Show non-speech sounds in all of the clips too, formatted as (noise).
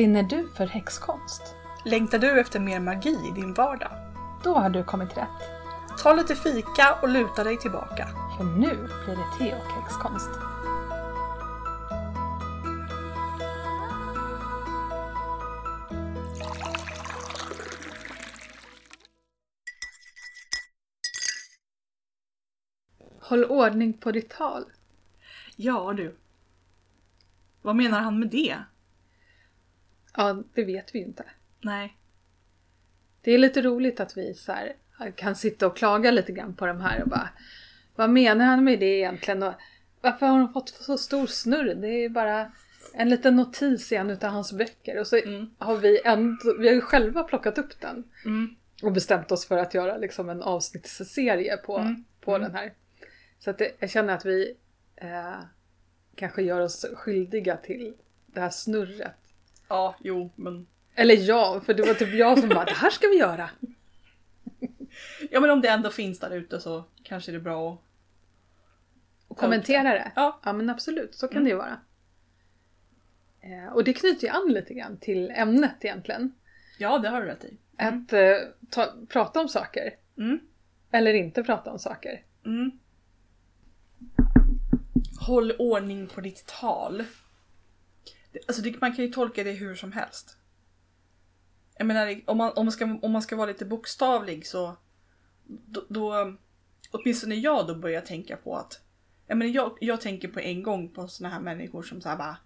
Brinner du för häxkonst? Längtar du efter mer magi i din vardag? Då har du kommit rätt. Ta lite fika och luta dig tillbaka. För nu blir det te och häxkonst. Håll ordning på ditt tal. Ja du. Vad menar han med det? Ja, det vet vi ju inte. Nej. Det är lite roligt att vi så här, kan sitta och klaga lite grann på de här och bara Vad menar han med det egentligen? Och varför har de fått så stor snurr? Det är ju bara en liten notis i en utav hans böcker och så Mm. har vi ändå, vi har ju själva plockat upp den Mm. och bestämt oss för att göra liksom en avsnittsserie på, Mm. på Mm. den här. Så att det, jag känner att vi eh, kanske gör oss skyldiga till det här snurret. Ja, jo, men... Eller jag, för det var typ jag som bara det här ska vi göra. Ja men om det ändå finns där ute så kanske det är bra att... Och kommentera det. Ja. Ja men absolut, så kan Mm. det ju vara. Eh, och det knyter ju an lite grann till ämnet egentligen. Ja, det har du rätt i. Mm. Att eh, ta, prata om saker. Mm. Eller inte prata om saker. Mm. Håll ordning på ditt tal. Alltså det, man kan ju tolka det hur som helst. Jag menar, om man, om man, ska, om man ska vara lite bokstavlig så då, då åtminstone jag då börjar tänka på att jag, menar, jag, jag tänker på en gång på såna här människor som säger bara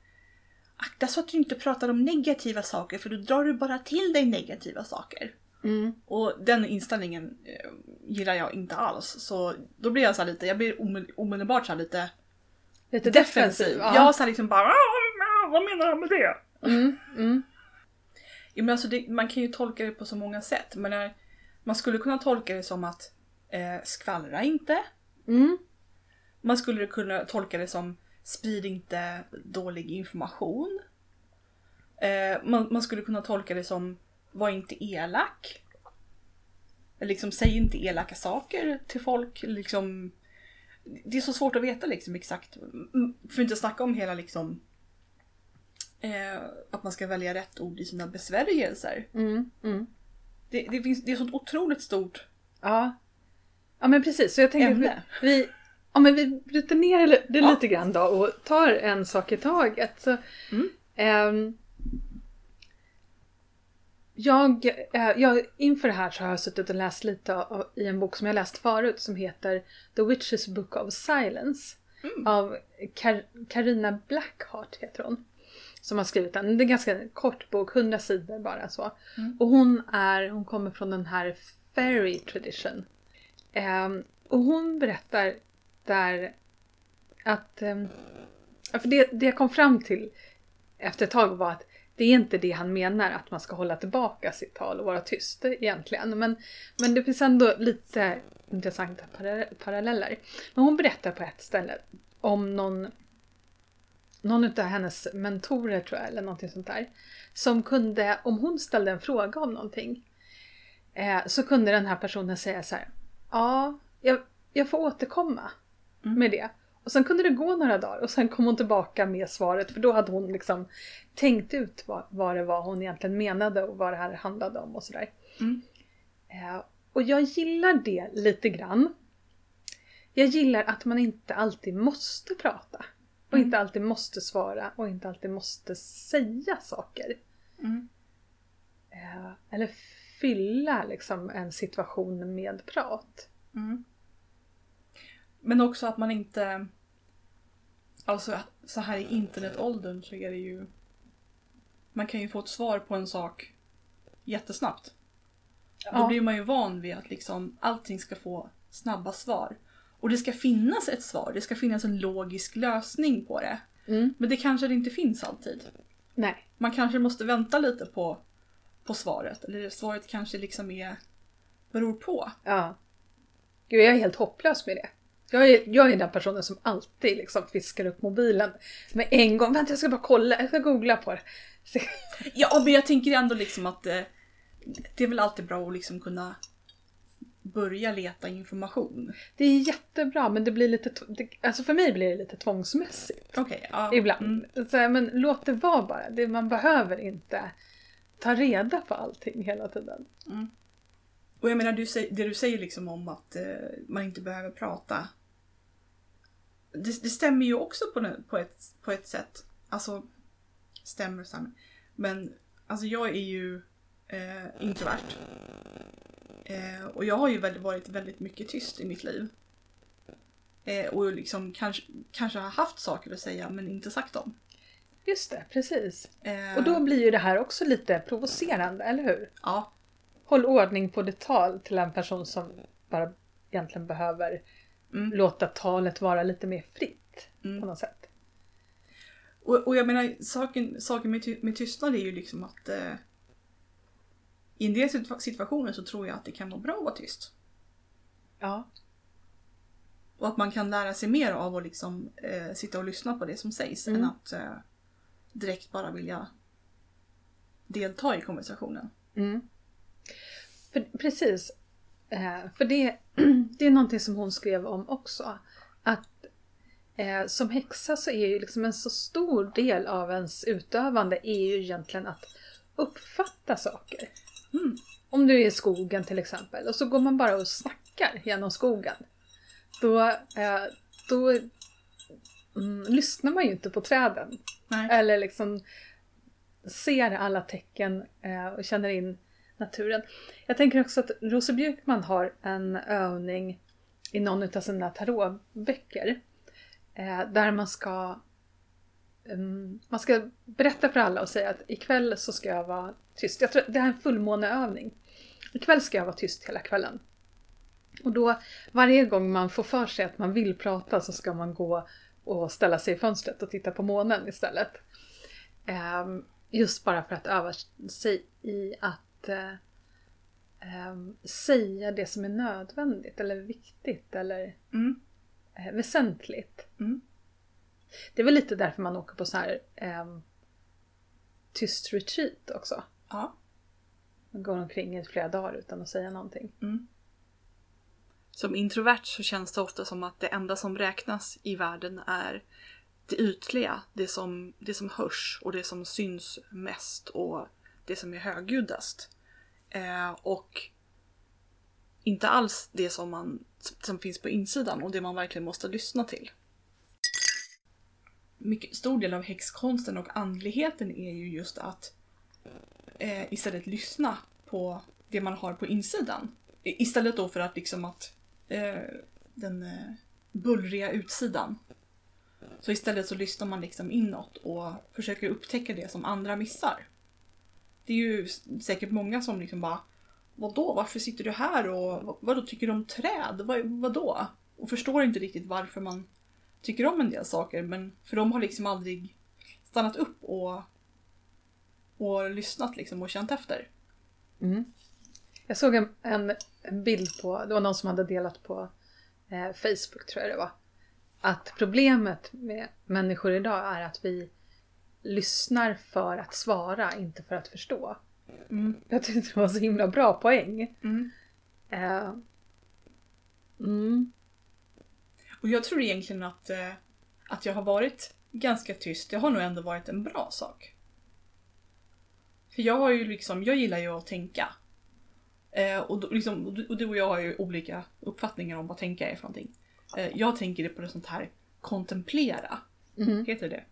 Akta så att du inte pratar om negativa saker för då drar du bara till dig negativa saker. Och den inställningen eh, gillar jag inte alls. Så då blir jag så här lite, jag blir omedelbart så lite Lite defensiv. defensiv. Ja, så här liksom bara "Ah, vad menar han med det? Mm, mm. Ja, men alltså det, man kan ju tolka det på så många sätt. Men när, man skulle kunna tolka det som att eh, skvallra inte. Mm. Man skulle kunna tolka det som sprid inte dålig information. Eh, man, man skulle kunna tolka det som var inte elak. Liksom säg inte elaka saker till folk. Liksom, det är så svårt att veta liksom exakt. För att inte snacka om hela liksom eh, att man ska välja rätt ord i sina besvärjelser. Mm, mm. Det, det, finns, det är sånt otroligt stort Ja. Ja men precis, så jag tänker Ämne. vi, vi, ja, men vi bryter ner det Ja. lite grann då och tar en sak i taget. Så, Mm. ehm, jag, eh, jag, inför det här så har jag suttit och läst lite av, i en bok som jag läst förut som heter The Witch's Book of Silence. Mm. Av Kar- Carina Blackheart heter hon. Som har skrivit den. Det är en ganska kort bok, 100 sidor bara så. Mm. Och hon är, hon kommer från den här fairy tradition. Ehm, och hon berättar där att, ja, för det, det jag kom fram till efter ett tag var att det är inte det han menar att man ska hålla tillbaka sitt tal och vara tyst egentligen. Men, men det finns ändå lite intressanta para- paralleller. Men hon berättar på ett ställe om någon, någon av hennes mentorer tror jag, eller någonting sånt där. Som kunde, om hon ställde en fråga om någonting, eh, så kunde den här personen säga så här. Ja, jag, jag får återkomma Mm. med det. Och sen kunde det gå några dagar och sen kom hon tillbaka med svaret för då hade hon liksom tänkt ut vad, vad det var hon egentligen menade och vad det här handlade om och sådär. Mm. Eh, och jag gillar det lite grann. Jag gillar att man inte alltid måste prata. Och Mm. inte alltid måste svara och inte alltid måste säga saker. Mm. Eh, eller fylla liksom en situation med prat. Mm. Men också att man inte... Alltså så här i internetåldern så är det ju... Man kan ju få ett svar på en sak jättesnabbt. Då Ja. blir man ju van vid att liksom allting ska få snabba svar. Och det ska finnas ett svar, det ska finnas en logisk lösning på det. Mm. Men det kanske det inte finns alltid. Nej. Man kanske måste vänta lite på, på svaret. Eller svaret kanske liksom är... beror på. Ja. Gud, jag är helt hopplös med det. Jag är, jag är den personen som alltid liksom fiskar upp mobilen med en gång. Vänta, jag ska bara kolla. Jag ska googla på det. Ja, men jag tänker ändå liksom att eh, det är väl alltid bra att liksom kunna börja leta information. Det är jättebra men det blir lite, det, alltså för mig blir det lite tvångsmässigt. Okej, ja. Ibland. Mm. Så men låt det vara bara. Det, man behöver inte ta reda på allting hela tiden. Och jag menar, du, det du säger liksom om att eh, man inte behöver prata. Det, det stämmer ju också på, på, ett, på ett sätt. Alltså, stämmer och stämmer. Men alltså jag är ju eh, introvert. Eh, och jag har ju väldigt, varit väldigt mycket tyst i mitt liv. Eh, och liksom kanske, kanske har haft saker att säga men inte sagt dem. Just det, precis. Eh, Och då blir ju det här också lite provocerande, eller hur? Ja, Håll ordning på ditt tal till en person som bara egentligen behöver Mm. låta talet vara lite mer fritt Mm. på något sätt. Och, och jag menar, saken, saken med, ty, med tystnad är ju liksom att eh, i en del situa- situationer så tror jag att det kan vara bra att vara tyst. Ja, Och att man kan lära sig mer av att liksom eh, sitta och lyssna på det som sägs Mm. än att eh, direkt bara vilja delta i konversationen. Mm. För, precis. Eh, för det, (clears throat) det är någonting som hon skrev om också. Att eh, som häxa så är ju liksom en så stor del av ens utövande är ju egentligen att uppfatta saker. Mm. Om du är i skogen till exempel och så går man bara och snackar genom skogen. Då, eh, då mm, lyssnar man ju inte på träden. Nej. Eller liksom ser alla tecken eh, och känner in naturen. Jag tänker också att Rose Björkman har en övning i någon av sina tarotböcker. Eh, där man ska mm, man ska berätta för alla och säga att ikväll så ska jag vara tyst. Jag tror, det här är en fullmåneövning. Ikväll ska jag vara tyst hela kvällen. Och då varje gång man får för sig att man vill prata så ska man gå och ställa sig i fönstret och titta på månen istället. Ehm, just bara för att öva sig i att eh, ehm, säga det som är nödvändigt eller viktigt eller Mm. eh, väsentligt. Mm. Det är väl lite därför man åker på så här ehm, tyst retreat också. Ja. Man går omkring i flera dagar utan att säga någonting. Mm. Som introvert så känns det ofta som att det enda som räknas i världen är det ytliga, det som, det som hörs och det som syns mest och det som är högljuddast. Eh, och inte alls det som, man, som finns på insidan och det man verkligen måste lyssna till. Mycket stor del av häxkonsten och andligheten är ju just att eh, istället lyssna på det man har på insidan. Istället då för att liksom att eh, den eh, bullriga utsidan. Så istället så lyssnar man liksom inåt och försöker upptäcka det som andra missar. Det är ju säkert många som liksom bara Vadå, varför sitter du här och vadå, tycker du om träd? Vad, vadå? Och förstår inte riktigt varför man tycker om en del saker men för de har liksom aldrig stannat upp och, och lyssnat liksom och känt efter. Mm. Jag såg en, en, bild på, det var någon som hade delat på eh, Facebook tror jag det var. Att problemet med människor idag är att vi lyssnar för att svara, inte för att förstå. Mm. Jag tyckte det var så himla bra poäng. Mm. Eh, mm, Och jag tror egentligen att, eh, att jag har varit ganska tyst. Det har nog ändå varit en bra sak. För jag har ju liksom, jag gillar ju att tänka. Eh, och, då, liksom, och du- och du och jag har ju olika uppfattningar om vad tänka är för någonting. Eh, jag tänker det på det sånt här kontemplera. mm, Heter det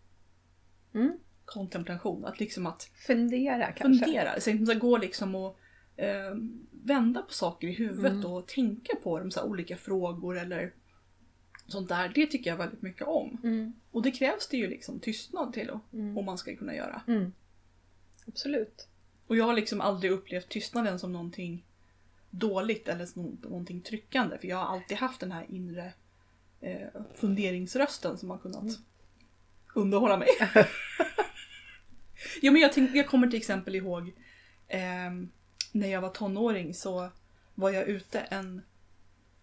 mm. Kontemplation. Att liksom att Fundera kanske. fundera. Så att gå liksom och eh, vända på saker i huvudet Mm. och tänka på dem, så olika frågor eller sånt där. Det tycker jag väldigt mycket om. Mm, Och det krävs det ju liksom tystnad till mm, om man ska kunna göra. Absolut. Och jag har liksom aldrig upplevt tystnaden som någonting dåligt eller som nå- någonting tryckande. För jag har alltid haft den här inre eh, funderingsrösten som har kunnat Mm. underhålla mig. (laughs) jo men jag, tänk, jag kommer till exempel ihåg ehm, när jag var tonåring så var jag ute en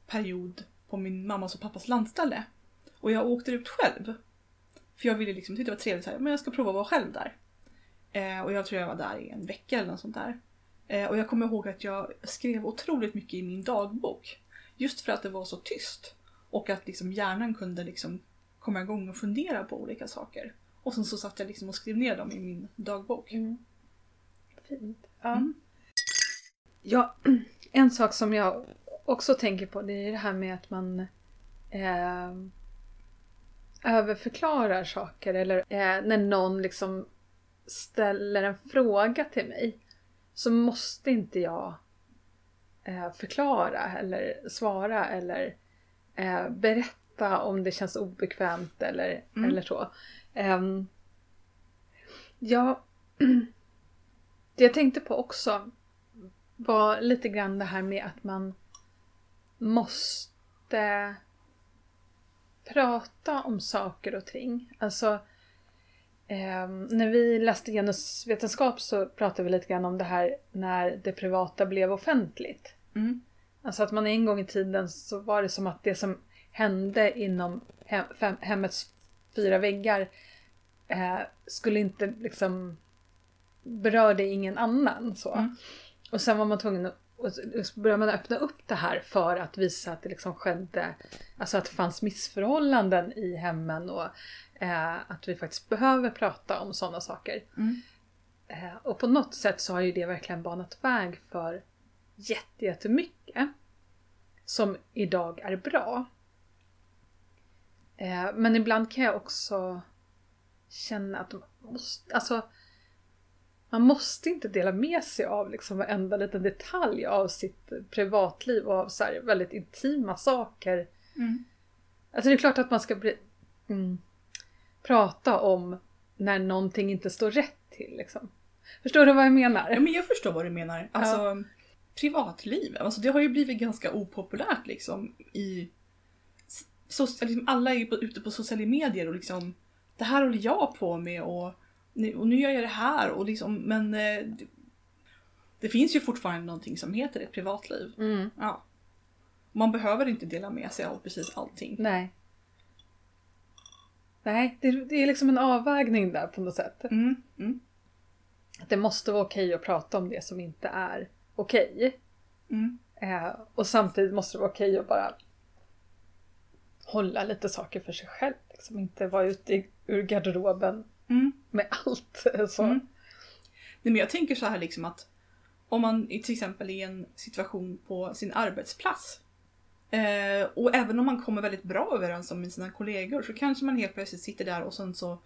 period på min mammas och pappas landställe. Och jag åkte ut själv. För jag ville liksom, tyckte det var trevligt, så här, men jag ska prova att vara själv där. Eh, och jag tror jag var där i en vecka eller något sånt där. Eh, och jag kommer ihåg att jag skrev otroligt mycket i min dagbok. Just för att det var så tyst. Och att liksom hjärnan kunde liksom komma igång och fundera på olika saker. Och sen så satt jag liksom och skrev ner dem i min dagbok. Mm. Fint. Ja. Mm. ja, (clears throat) en sak som jag också tänker på det är det här med att man eh, överförklarar saker eller eh, när någon liksom ställer en fråga till mig så måste inte jag eh, förklara eller svara eller eh, berätta om det känns obekvämt eller, Mm. eller så. Ja, det (clears throat) jag tänkte på också var lite grann det här med att man måste prata om saker och ting. Alltså, ehm, när vi läste genusvetenskap så pratade vi lite grann om det här när det privata blev offentligt. Mm. Alltså att man en gång i tiden så var det som att det som hände inom hem, fem, hemmets fyra väggar eh, skulle inte liksom berörde ingen annan. Så. Mm. Och sen var man tvungen att och så började man öppna upp det här för att visa att det liksom skedde, alltså att det fanns missförhållanden i hemmen och eh, att vi faktiskt behöver prata om sådana saker. Mm. Eh, och på något sätt så har ju det verkligen banat väg för jätte- jättemycket som idag är bra. Eh, men ibland kan jag också känna att man måste, alltså, man måste inte dela med sig av liksom varenda liten detalj av sitt privatliv och av så väldigt intima saker. Mm. Alltså det är klart att man ska bli, mm, prata om när någonting inte står rätt till. Liksom. Förstår du vad jag menar? Ja, men jag förstår vad du menar. Alltså, privatliv, alltså, det har ju blivit ganska opopulärt liksom i... Så, liksom, alla är på, ute på sociala medier och liksom det här håller jag på med och, nu- och nu gör jag det här och liksom, men eh, det, det finns ju fortfarande någonting som heter ett privatliv. Mm, Ja. Man behöver inte dela med sig av precis allting. nej. Nej, det, det är liksom en avvägning där på något sätt. Mm, mm, Att det måste vara okej att prata om det som inte är okej. mm. Eh, och samtidigt måste det vara okej att bara hålla lite saker för sig själv. Liksom inte vara ute i, ur garderoben Mm. med allt. (laughs) Så. Mm. Nej, men jag tänker så här liksom att om man är till exempel i en situation på sin arbetsplats eh, och även om man kommer väldigt bra överens med sina kollegor så kanske man helt plötsligt sitter där och sen så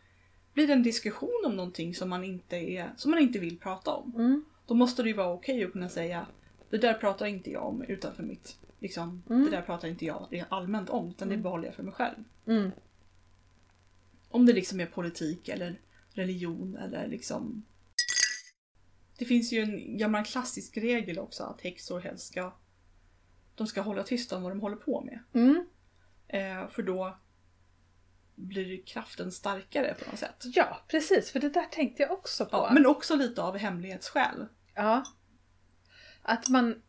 blir det en diskussion om någonting som man inte, är, som man inte vill prata om. Mm. Då måste det ju vara okej att kunna säga det där pratar inte jag om utanför mitt liksom, Mm. det där pratar inte jag allmänt om utan det Mm. behåller jag för mig själv. Mm. Om det liksom är politik eller religion eller liksom... Det finns ju en gammal klassisk regel också att häxor helst ska... De ska hålla tyst om vad de håller på med. Mm. Eh, för då blir kraften starkare på något sätt. Ja, precis. För det där tänkte jag också på. Ja, men också lite av hemlighetsskäl. Ja. Att man...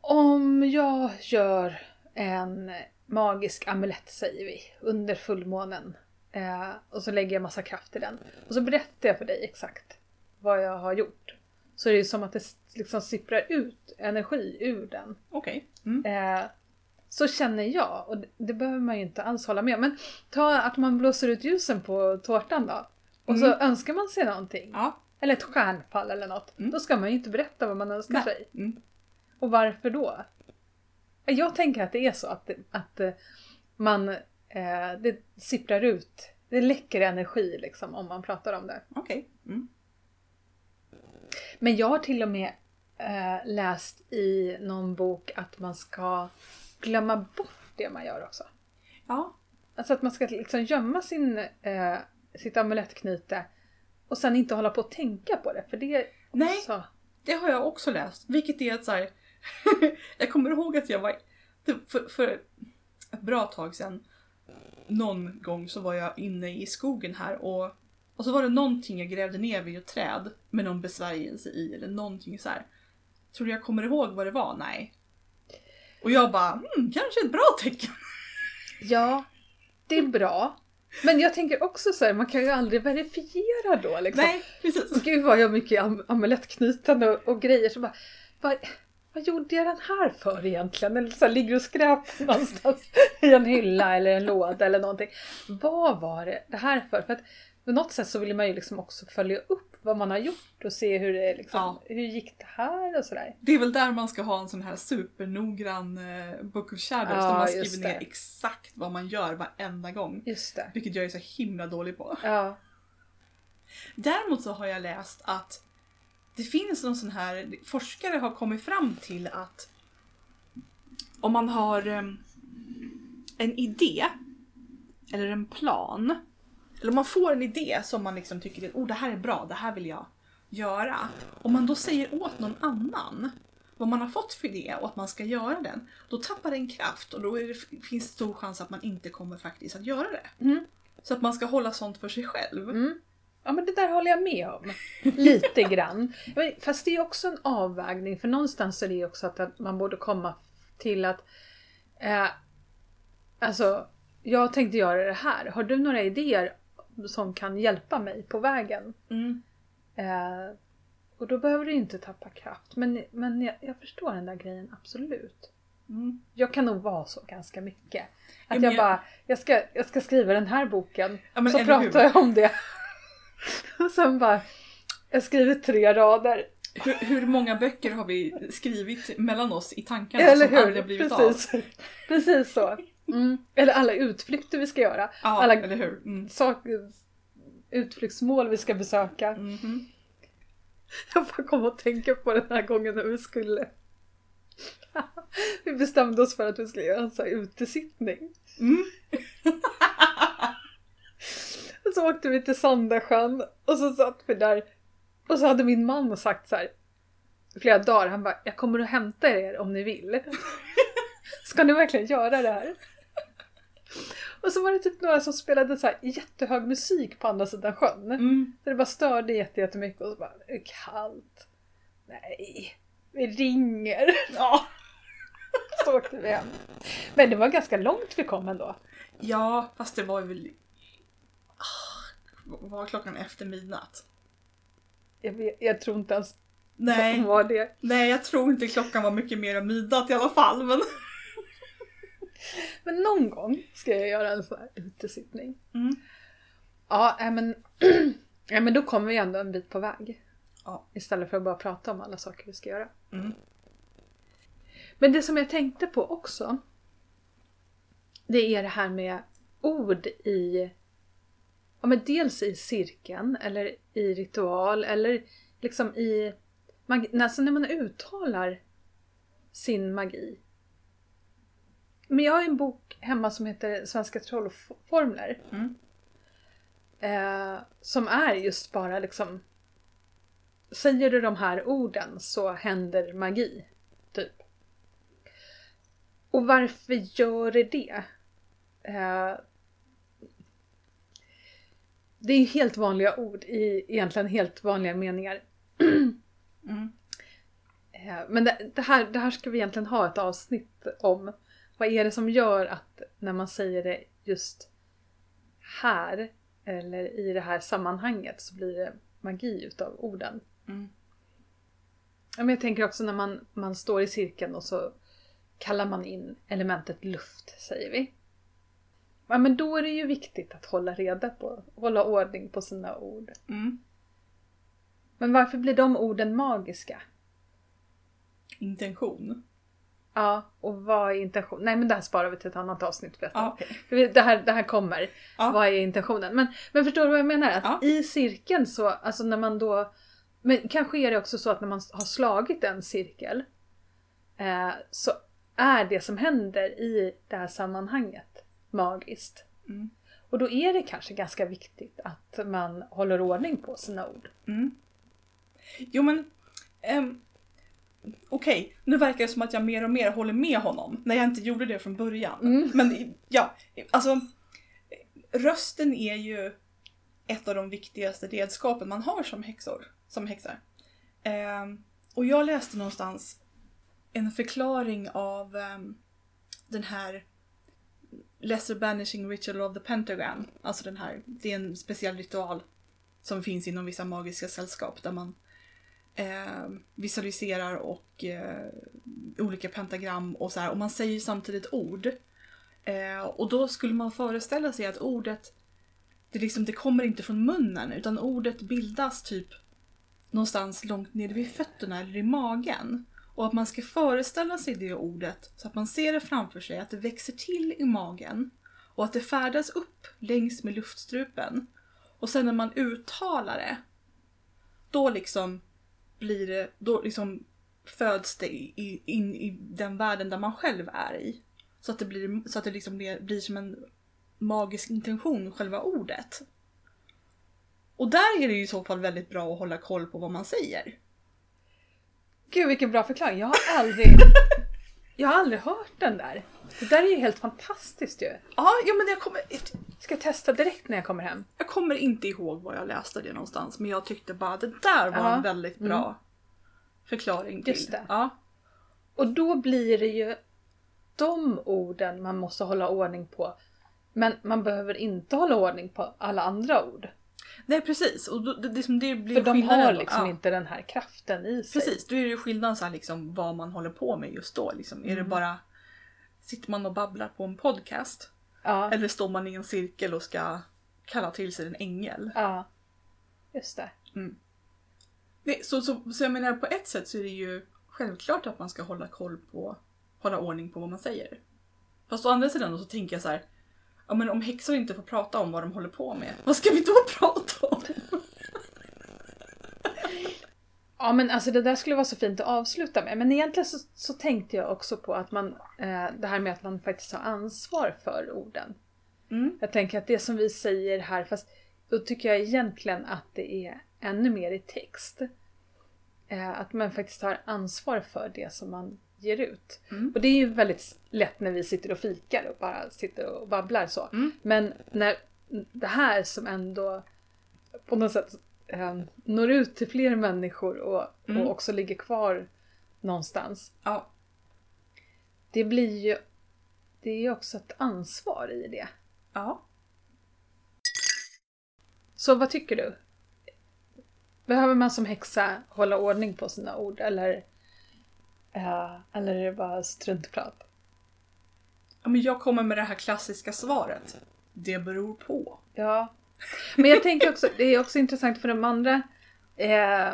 Om jag gör en magisk amulett säger vi, under fullmånen. Eh, och så lägger jag massa kraft i den. Och så berättar jag för dig exakt vad jag har gjort. Så är det som att det liksom sipprar ut energi ur den. Okej. Mm. Eh, så känner jag, och det, behöver man ju inte alls hålla med. Men ta att man blåser ut ljusen på tårtan då. Och så Mm. önskar man sig någonting. Ja. Eller ett stjärnfall eller något. Mm. Då ska man ju inte berätta vad man önskar Nej. sig. Mm. Och varför då? Jag tänker att det är så att, att eh, man, eh, det sipprar ut. Det läcker energi liksom om man pratar om det. Okej. Mm. Men jag har till och med eh, läst i någon bok att man ska glömma bort det man gör också. Ja. Alltså att man ska liksom gömma sin, eh, sitt amulettknyte och sen inte hålla på att tänka på det. För det Nej. också... Det har jag också läst. Vilket är att så här, (laughs) Jag kommer ihåg att jag var... typ För, för ett bra tag sedan. Någon gång så var jag inne i skogen här och... Och så var det någonting jag grävde ner vid ett träd med någon besvärjelse i eller någonting så här. Tror du jag kommer ihåg vad det var? Nej. Och jag bara, hmm, kanske ett bra tecken. (laughs) Ja, det är bra. Men jag tänker också så här, man kan ju aldrig verifiera då liksom. Nej, precis. Gud vad jag har mycket am amulettknytande och, och grejer. Så bara, vad, vad gjorde jag den här för egentligen? Eller så här, ligger och skräp (laughs) någonstans i en hylla eller en låda eller någonting. Vad var det, det här för? För att på något sätt så vill man ju liksom också följa upp vad man har gjort och se hur det liksom, Ja. hur gick det här och sådär. Det är väl där man ska ha en sån här supernoggrann eh, Book of Shadows Ja, där man skriver ner exakt vad man gör varenda gång. Just det. Vilket jag är så himla dålig på. Ja. Däremot så har jag läst att det finns någon sån här, forskare har kommit fram till att om man har em, en idé eller en plan eller om man får en idé som man liksom tycker att oh, det här är bra, det här vill jag göra. Om man då säger åt någon annan vad man har fått för idé och att man ska göra den, då tappar den kraft och då det, finns det stor chans att man inte kommer faktiskt att göra det. Mm. Så att man ska hålla sånt för sig själv. Mm. Ja men det där håller jag med om. Lite grann. Fast det är också en avvägning för någonstans är det också att- att man borde komma till att eh, Alltså, jag tänkte göra det här. Har du några idéer som kan hjälpa mig på vägen? Mm. Eh, och då behöver du inte tappa kraft. Men, men jag, jag förstår den där grejen, absolut. Mm. Jag kan nog vara så ganska mycket. Att men jag jag- bara, jag ska, jag ska skriva den här boken. Ja, så eller hur? pratar jag om det. (laughs) Och sen bara, jag skriver tre rader. Hur, hur många böcker har vi skrivit mellan oss i tankarna Eller som aldrig hur? har blivit Precis. av? Precis så. Mm. Eller alla utflykter vi ska göra. Ja, alla eller hur? Mm. sak, utflyktsmål vi ska besöka. Mhm. (laughs) Jag bara kom att tänka på den här gången när vi skulle (laughs) Vi bestämde oss för att vi skulle göra en sån här utesittning. Mm. Och (laughs) så åkte vi till Sandasjön och så satt vi där och så hade min man sagt så här flera dagar, han bara jag kommer att hämta er om ni vill. Ska ni verkligen göra det här? Och så var det typ några som spelade så här jättehög musik på andra sidan sjön. Mm. Så det bara störde jätte- jättemycket och så bara, det är kallt. Nej, vi ringer. (laughs) Ja. Så åkte vi hem. Men det var ganska långt vi kom ändå. ja, fast det var väl... Ah, var klockan efter midnatt? Jag, vet, jag tror inte ens Nej, (laughs) var det. nej, jag tror inte klockan var mycket mer än midnatt i alla fall. Men... (laughs) Men någon gång ska jag göra en sån här utesittning. Mm. Ja, äh, men, ja, (clears throat) men då kommer vi ändå en bit på väg. Ja. Istället för att bara prata om alla saker vi ska göra. Mm. Men det som jag tänkte på också. Det är det här med ord i... Ja men dels i cirkeln eller i ritual eller liksom i... Magi, alltså när man uttalar sin magi. Men jag har en bok hemma som heter Svenska trollformler. Mm. Eh, som är just bara liksom... Säger du de här orden så händer magi. Typ. Och varför gör det det? Eh, det är helt vanliga ord i egentligen helt vanliga meningar. Mm. Eh, Men det, det, här, det här ska vi egentligen ha ett avsnitt om. Vad är det som gör att när man säger det just här eller i det här sammanhanget så blir det magi utav orden. Mm. Men jag tänker också när man, man står i cirkeln och så kallar man in elementet luft, säger vi. Ja, men då är det ju viktigt att hålla reda på, hålla ordning på sina ord. Mm. Men varför blir de orden magiska? Intention. Ja, och vad är intention? Nej men det här sparar vi till ett annat avsnitt. Vet Ja. För vi- Det, här, det här kommer. Ja. Vad är intentionen? Men, men förstår du vad jag menar? Att Ja. i cirkeln så, alltså när man då... Men kanske är det också så att när man har slagit en cirkel eh, så är det som händer i det här sammanhanget magiskt. Mm. Och då är det kanske ganska viktigt att man håller ordning på sina ord. Mm. Jo men... ehm, Okej, nu verkar det som att jag mer och mer håller med honom när jag inte gjorde det från början. Mm. Men ja, alltså rösten är ju ett av de viktigaste redskapen man har som häxor. Som häxa. Ehm, och jag läste någonstans en förklaring av ehm, den här Lesser Banishing Ritual of the Pentagram. Alltså den här, det är en speciell ritual som finns inom vissa magiska sällskap där man eh, visualiserar och eh, olika pentagram och så här. Och man säger samtidigt ord. Eh, och då skulle man föreställa sig att ordet, det, liksom, det kommer inte från munnen utan ordet bildas typ någonstans långt ner vid fötterna eller i magen. Och att man ska föreställa sig det ordet så att man ser det framför sig, att det växer till i magen och att det färdas upp längs med luftstrupen. Och sen när man uttalar det, då liksom blir det, då liksom föds det i, in i den världen där man själv är i. Så att det blir, så att det liksom blir, blir som en magisk intention, själva ordet. Och där är det ju i så fall väldigt bra att hålla koll på vad man säger. Gud vilken bra förklaring. Jag har aldrig, jag har aldrig hört den där. Det där är ju helt fantastiskt ju. Ja, ja men jag kommer, Ska jag testa direkt när jag kommer hem. jag kommer inte ihåg var jag läste det någonstans men jag tyckte bara det där var Ja. en väldigt bra förklaring till. Just det. Ja. Och då blir det ju de orden man måste hålla ordning på. Men man behöver inte hålla ordning på alla andra ord. Nej precis, och då, det, det, som det blir För de har då. liksom ja. inte den här kraften i sig. Precis, då är det ju skillnaden så här liksom vad man håller på med just då. Liksom. Är det bara Sitter man och babblar på en podcast? Ja, Eller står man i en cirkel och ska kalla till sig en ängel? ja. Just det. Nej, så, så, så jag menar på ett sätt så är det ju självklart att man ska hålla koll på, hålla ordning på vad man säger. Fast å andra sidan då så tänker jag så här. Ja men om häxor inte får prata om vad de håller på med, vad ska vi då (laughs) prata om? Ja men alltså det där skulle vara så fint att avsluta med. Men egentligen så, så tänkte jag också på att man, eh, det här med att man faktiskt har ansvar för orden. Mm. Jag tänker att det som vi säger här, fast då tycker jag egentligen att det är ännu mer i text. Eh, att man faktiskt har ansvar för det som man ger ut. Mm. Och det är ju väldigt lätt när vi sitter och fikar och bara sitter och babblar så. Mm. Men när det här som ändå på något sätt eh, når ut till fler människor och, Mm. och också ligger kvar någonstans. Ja, Det blir ju det är ju också ett ansvar i det. ja. Så vad tycker du? Behöver man som häxa hålla ordning på sina ord eller, eh, eller är det bara struntprat? ja men jag kommer med det här klassiska svaret. Det beror på. Ja. Men jag tänker också, det är också intressant för de andra. Eh,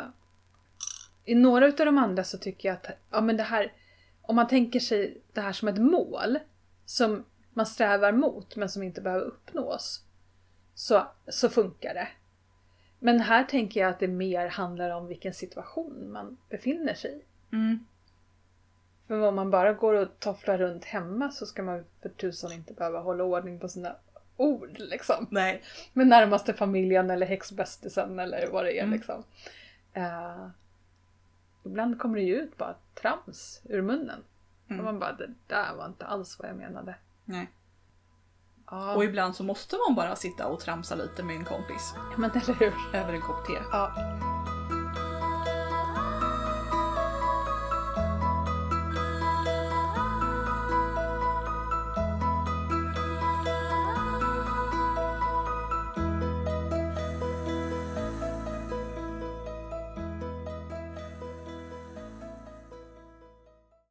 I några av de andra så tycker jag att ja, men det här, om man tänker sig det här som ett mål som man strävar mot men som inte behöver uppnås. Så, så funkar det. Men här tänker jag att det mer handlar om vilken situation man befinner sig i. Mm. För om man bara går och tofflar runt hemma så ska man för tusan inte behöva hålla ordning på sina ord liksom. Nej. Med närmaste familjen eller häxbästisen eller vad det är Mm. liksom. Eh, ibland kommer det ju ut bara trams ur munnen. Mm. Och man bara, det där var inte alls vad jag menade. Nej. Ja, Och ibland så måste man bara sitta och tramsa lite med en kompis. men eller hur? Över en kopp te. Ja.